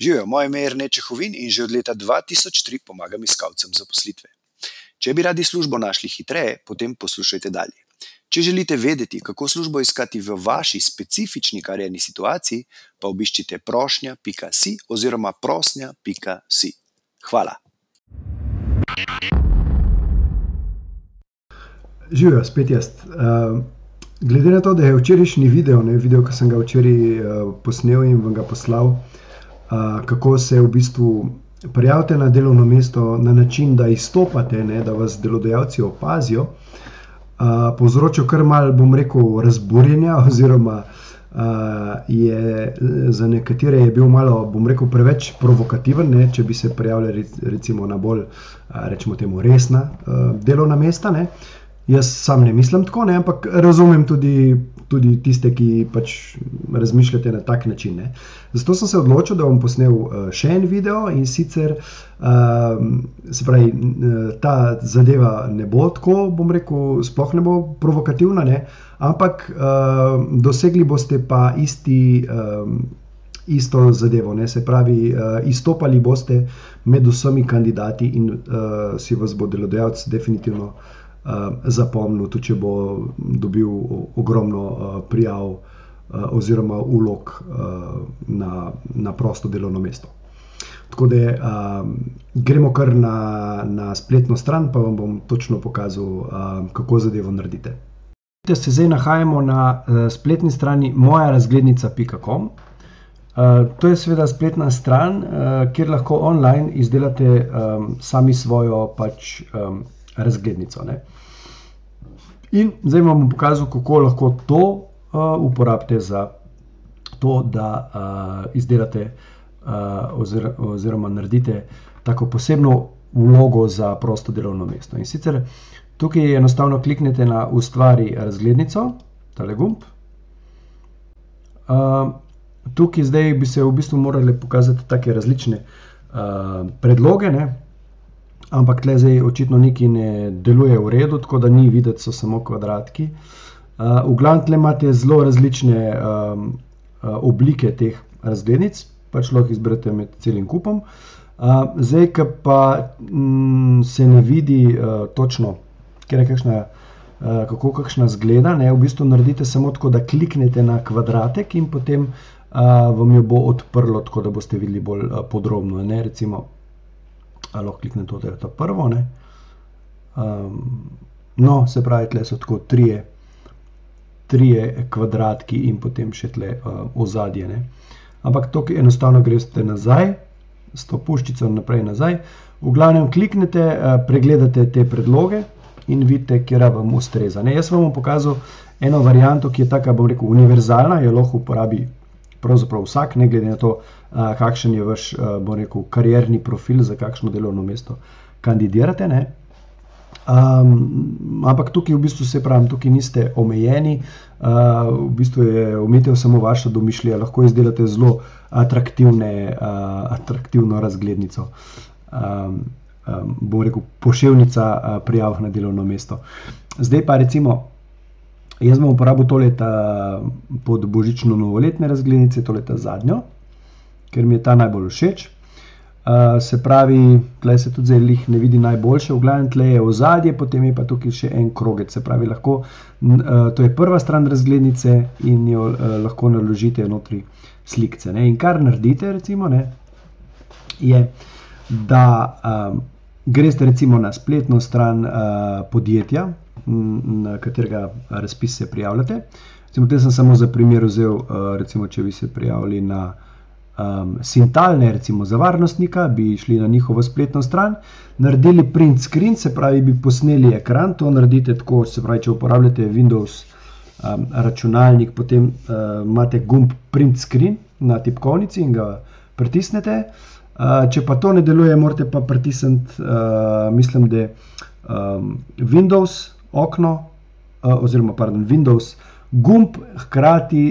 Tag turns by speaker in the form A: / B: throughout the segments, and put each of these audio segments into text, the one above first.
A: Živijo, moje ime je Nečehovin in že od leta 2003 pomagam iskalcem zaposlitve. Če bi radi službo našli hitreje, potem poslušajte dalje. Če želite vedeti, kako službo iskati v vaši specifični karjerni situaciji, pa obiščite prošnja.si oziroma prosnja.si. Hvala.
B: Živijo, spet jaz. Uh, glede na to, da je včerajšnji video, ne video, ki sem ga včeraj uh, posnel in vam ga poslal, uh, kako se v bistvu prijavite na delovno mesto na način, da izstopate, ne, da vas delodajalci opazijo, uh, povzročil kar mal, bom rekel, razburjenja, oziroma uh, je za nekatere je bil malo, bom rekel, preveč provokativen, ne, če bi se prijavili recimo na bolj, uh, rečemo temu, resna uh, delovna mesta. Ne. Jaz sam ne mislim tako, ne, ampak razumem tudi, tudi tiste, ki pač razmišljate na tak način. Ne. Zato sem se odločil, da bom posnel uh, še en video in sicer uh, pravi, uh, ta zadeva ne bo tako, bom rekel, sploh ne bo provokativna, ne, ampak uh, dosegli boste pa isti. Um, Isto zadevo, ne? se pravi, uh, izstopali boste med vsemi kandidati, in uh, si vas bo delodajalec definitivno uh, zapomnil, tudi če bo dobil ogromno uh, prijav uh, oziroma ulog uh, na, na prosto delovno mesto. Tako da uh, gremo kar na, na spletno stran, pa vam bom točno pokazal, uh, kako zadevo naredite. Da se zdaj nahajamo na uh, spletni strani mojarazglednica.com. Uh, to je seveda spletna stran, uh, kjer lahko online izdelate um, sami svojo pač, um, razglednico. Ne? In zdaj vam bom pokazal, kako lahko to uh, uporabite za to, da uh, izdelate uh, ozir, oziroma naredite tako posebno vlogo za prosto delovno mesto. In sicer tukaj enostavno kliknete na Ustvari razglednico, tale gumb. Uh, tukaj zdaj bi se v bistvu morali pokazati take različne uh, predloge. Ne? Ampak tle zdaj očitno nekaj ne deluje v redu, tako da ni videti, so samo kvadratki. Uh, v glavnem tle imate zelo različne um, oblike teh razglednic, pač lahko izberete med celim kupom. Uh, zdaj, ki pa mm, se ne vidi točno, je kakšna, kako kakšna zgleda, ne, v bistvu naredite samo tako, da kliknete na kvadratek in potem vam jo bo odprlo, tako da boste videli bolj podrobno. Ne, recimo, lahko kliknem to, da je to prvo. Um, no, se pravi, tle so tako trije, trije kvadratki in potem še tle uh, ozadje. Ne? Ampak to, ki enostavno greste nazaj, s to puščico naprej nazaj, v glavnem kliknete, uh, pregledate te predloge in vidite, kje vam ustreza. Ne? Jaz vam bom pokazal eno varianto, ki je tako, bom rekel, univerzalna, jo lahko uporabi pravzaprav vsak, ne glede na to, kakšen je vaš, bom rekel, karjerni profil, za kakšno delovno mesto kandidirate. Um, ampak tukaj v bistvu se pravi, tukaj niste omejeni, uh, v bistvu je omejitev samo vaša domišljija, lahko izdelate zelo atraktivne, uh, atraktivno razglednico. Um, um, bom rekel, pošiljka uh, prijav na delovno mesto. Zdaj pa recimo. Jaz bom uporabil to leto pod božično novoletne razglednice, to leto zadnjo, ker mi je ta najbolj všeč. Uh, se pravi, tukaj se tudi zdaj ne vidi najboljše, v glavnem tle je ozadje, potem je pa tukaj še en krogec. Se pravi, lahko, uh, to je prva stran razglednice in jo uh, lahko naložite notri slike. In kar naredite, recimo, ne, je, da um, greste recimo na spletno stran uh, podjetja, na katerega razpis se prijavljate. Recimo, te sem samo za primer vzel, uh, recimo, če bi se prijavili na um, Sintalne, recimo za varnostnika, bi šli na njihovo spletno stran, naredili print screen, se pravi, bi posneli ekran. To naredite tako, se pravi, če uporabljate Windows um, računalnik, potem uh, imate gumb print screen na tipkovnici in ga pritisnete. Uh, če pa to ne deluje, morate pa pritisniti, uh, mislim, da um, Windows okno, uh, oziroma pardon, Windows gumb, hkrati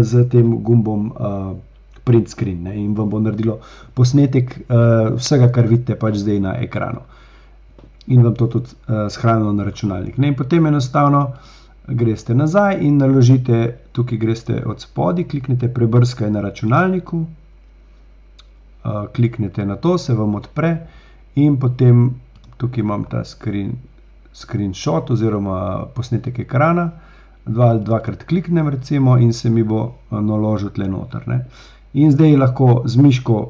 B: z tem gumbom uh, print screen ne, in vam bo naredilo posnetek vsega, kar vidite pač zdaj na ekranu. In vam to tudi shranilo na računalnik. Ne, in potem enostavno greste nazaj in naložite, tukaj greste od spodaj, kliknite prebrskaj na računalniku. kliknete na to, se vam odpre in potem tukaj imam ta screen, screenshot oziroma posnetek ekrana. Dva, dvakrat kliknem, recimo, in se mi bo naložil tle noter. Ne. In zdaj lahko z miško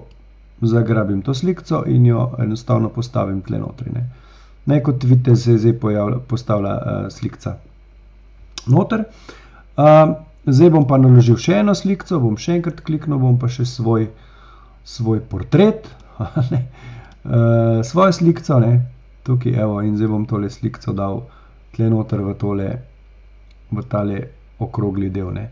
B: zagrabim to sliko in jo enostavno postavim tle noter. Naj kot vidite, se zdaj pojavlja, postavlja uh, slika noter. Uh, zdaj bom pa naložil še eno sliko, bom še enkrat kliknil, bom pa še svoj, svoj portret, uh, svojo sliko, tukaj, evo, in zdaj bom tole sliko dal tle noter v tole, v tale okrogli del. Ne.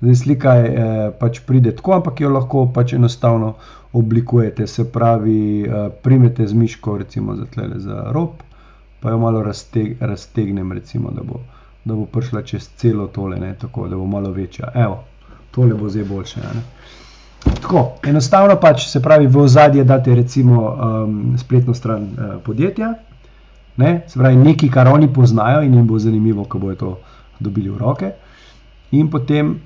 B: Zdaj slika je, eh, pač pride tako, ampak jo lahko pač enostavno oblikujete, se pravi, eh, primete z miško, recimo za tle za rob, pa jo malo razteg, raztegnem, recimo, da bo, da bo prišla čez celo tole, ne, tako da bo malo večja. Evo, tole bo zdaj boljše. Ne. Tako, enostavno pač se pravi, v ozadje date recimo um, spletno stran uh, podjetja, ne, se pravi, nekaj, kar oni poznajo in jim bo zanimivo, ko bojo to dobili v roke. In potem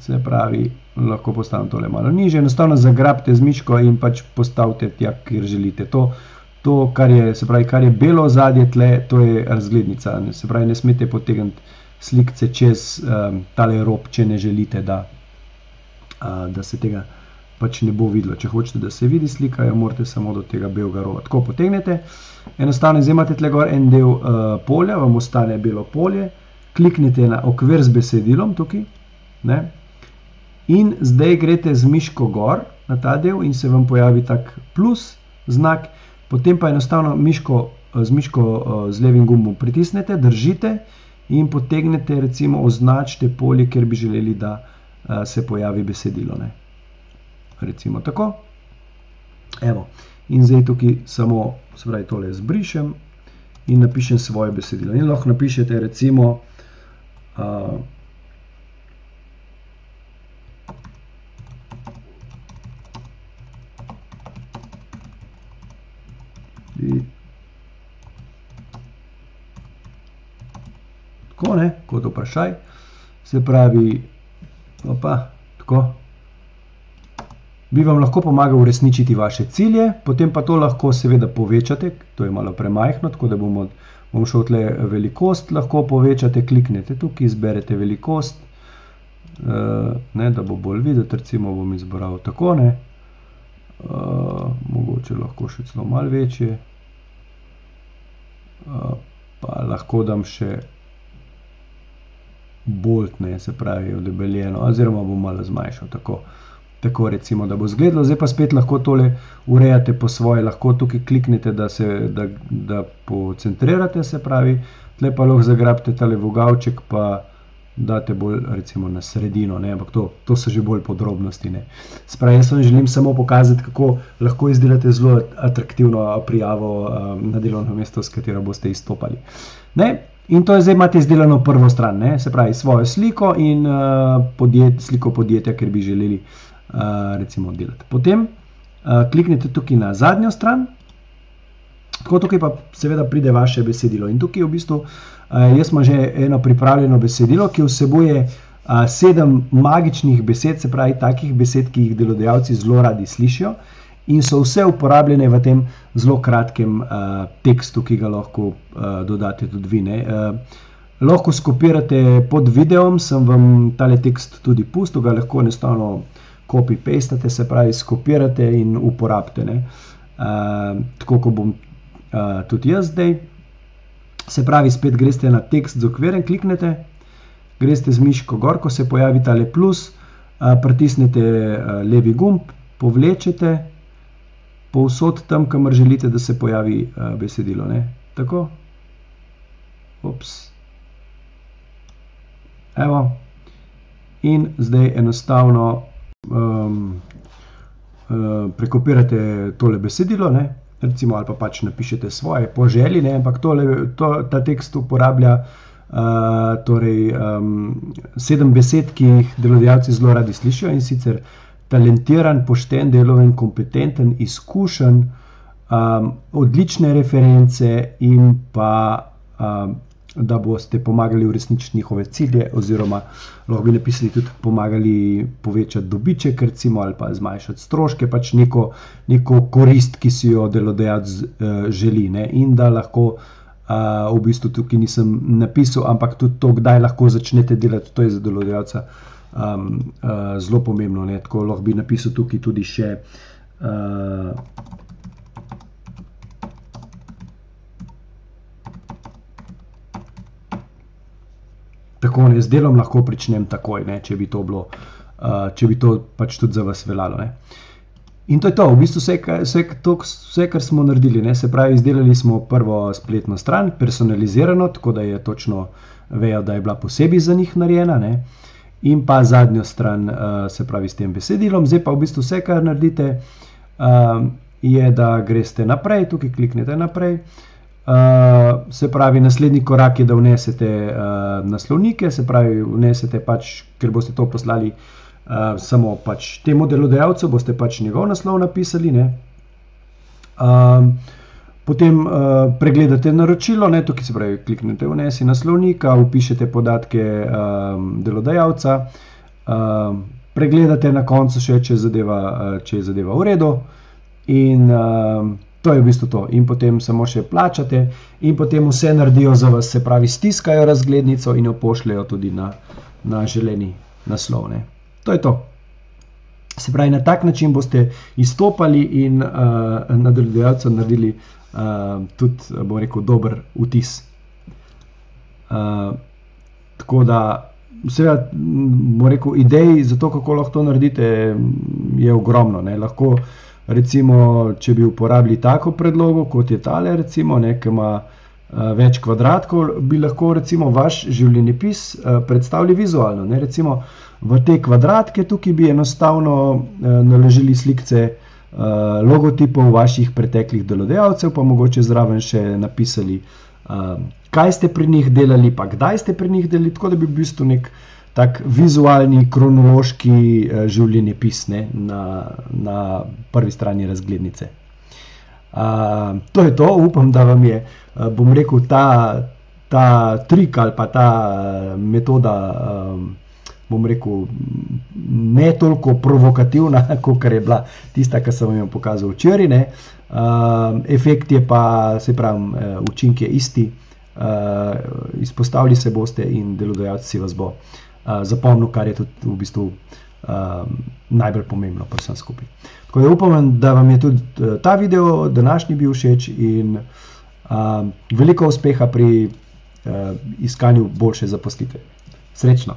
B: se pravi, lahko postavim tole malo niže, enostavno zagrabite z miško in pač postavite tja, kjer želite. To, to kar, je, pravi, kar je belo zadje tle, to je razglednica. Se pravi, ne smete potegniti slikce čez um, tale rob, če ne želite, da, uh, da se tega pač ne bo videlo. Če hočete, da se vidi slika, jo morate samo do tega belega roba. Tako potegnete, enostavno izjemate tle gor en del uh, polja, vam ostane belo polje, kliknite na okvir z besedilom tukaj. Ne? In zdaj greste z miško gor na ta del, in se vam pojavi tak plus znak, potem pa enostavno miško, z miško z levim gumbom pritisnete, držite in potegnete, recimo, označite polje, kjer bi želeli, da se pojavi besedilo. Ne? Recimo tako. Evo. In zdaj tukaj samo pravi, tole zbrišem in napišem svoje besedilo. In lahko napišete, recimo, uh, Tako ne, kot vprašaj, se pravi, opa, tako. Bi vam lahko pomagal uresničiti vaše cilje, potem pa to lahko seveda povečate, to je malo premajhno, tako da bomo, bom šel tle velikost, lahko povečate, kliknete tukaj, izberete velikost, uh, ne, da bo bolj videti, recimo bom izbral tako, ne, uh, mogoče lahko še celo malo večje, pa lahko dam še boltne, se pravi, odebeljeno, oziroma bom malo zmanjšal. Tako, tako recimo, da bo zgledalo, zdaj pa spet lahko tole urejate po svoje, lahko tukaj kliknete, da se da, da pocentrirate, se pravi, tle pa lahko zagrabite tale vogavček, pa date bolj recimo na sredino, ne? ampak to, to so že bolj podrobnosti. Ne? Spravi, jaz vam želim samo pokazati, kako lahko izdelate zelo atraktivno prijavo um, na delovno mesto, s katero boste izstopali. Ne? In to je zdaj imate izdelano prvo stran, ne? se pravi svojo sliko in uh, podjet, sliko podjetja, ker bi želeli recimo delati. Potem uh, kliknite tukaj na zadnjo stran, tako tukaj pa seveda pride vaše besedilo. In tukaj v bistvu uh, Uh, jaz imam že eno pripravljeno besedilo, ki vsebuje uh, sedem magičnih besed, se pravi, takih besed, ki jih delodajalci zelo radi slišijo, in so vse uporabljene v tem zelo kratkem uh, tekstu, ki ga lahko uh, dodate tudi vi. Uh, lahko skopirate pod videom, sem vam tale tekst tudi pustil, ga lahko enostavno copy-pastate, se pravi, skopirate in uporabite. Uh, tako kot bom uh, tudi jaz zdaj. Se pravi, spet greste na tekst z okvirem, kliknete, greste z miško gor, ko se pojavi tale plus, pritisnete levi gumb, povlečete povsod tam, kamor želite, da se pojavi besedilo. Ne? Tako. Ups. Evo. In zdaj enostavno um, uh, prekopirate tole besedilo, ne? recimo, ali pa pač napišete svoje poželje, ampak tole, to, ta tekst uporablja uh, torej, um, sedem besed, ki jih delodajalci zelo radi slišijo in sicer talentiran, pošten, deloven, kompetenten, izkušen, um, odlične reference in pa um, da boste pomagali uresničiti njihove cilje, oziroma lahko bi napisali tudi pomagali povečati dobiček, recimo, ali pa zmanjšati stroške, pač neko, neko korist, ki si jo delodajalec uh, želi. Ne? In da lahko. Uh, v bistvu tukaj nisem napisal, ampak tudi to, kdaj lahko začnete delati, to je za delodajalca um, uh, zelo pomembno. Ne? Tako lahko bi napisal tukaj tudi še. Uh, tako ne, z delom lahko pričnem takoj, ne, če bi to bilo, uh, če bi to pač tudi za vas veljalo. Ne. In to je to, v bistvu vse, vse, to, vse kar smo naredili. Ne, se pravi, izdelali smo prvo spletno stran, personalizirano, tako da je točno vejo, da je bila posebej za njih narejena. Ne. In pa zadnjo stran, uh, se pravi, s tem besedilom, zdaj pa v bistvu vse, kar naredite, uh, je, da greste naprej, tukaj kliknete naprej. Uh, se pravi, naslednji korak je, da vnesete uh, naslovnike, se pravi, vnesete pač, ker boste to poslali uh, samo pač temu delodajalcu, boste pač njegov naslov napisali. Uh, potem uh, pregledate naročilo, ne, tukaj se pravi, kliknete vnesi naslovnika, upišete podatke uh, delodajalca, uh, pregledate na koncu še, če, zadeva, uh, če je zadeva v redu. In, uh, To je v bistvu to. In potem samo še plačate, in potem vse naredijo za vas, se pravi, stiskajo razglednico in jo pošljajo tudi na, na želeni naslov. Ne. To je to. Se pravi, na tak način boste izstopali in uh, na delodajalcu naredili uh, tudi, bom rekel, dober vtis. Uh, tako da, seveda, bom rekel, idej za to, kako lahko to naredite, je ogromno. Ne. Lahko recimo, če bi uporabili tako predlogo, kot je tale, recimo, ne, ki ima uh, več kvadratkov, bi lahko recimo vaš življenjepis uh, predstavili vizualno. Ne, recimo, v te kvadratke tukaj bi enostavno uh, naložili slike uh, logotipov vaših preteklih delodajalcev, pa mogoče zraven še napisali, kaj ste pri njih delali, pa kdaj ste pri njih delali, tako da bi v bistvu nek tak vizualni, kronološki uh, življenjepis ne, na, na prvi strani razglednice. Uh, to je to, upam, da vam je, uh, bom rekel, ta, ta trik ali pa ta uh, metoda, um, bom rekel, ne toliko provokativna, kot je bila tista, ki sem jo pokazal včeraj. Uh, efekt je pa, se pravi, učinek je isti, uh, izpostavili se boste in delodajalci vas bo. Uh, zapomnil, kar je tudi v bistvu um, najbolj pomembno pri vsem skupaj. Tako da upam, da vam je tudi uh, ta video, današnji, bil všeč in um, veliko uspeha pri uh, iskanju boljše zaposlitve. Srečno!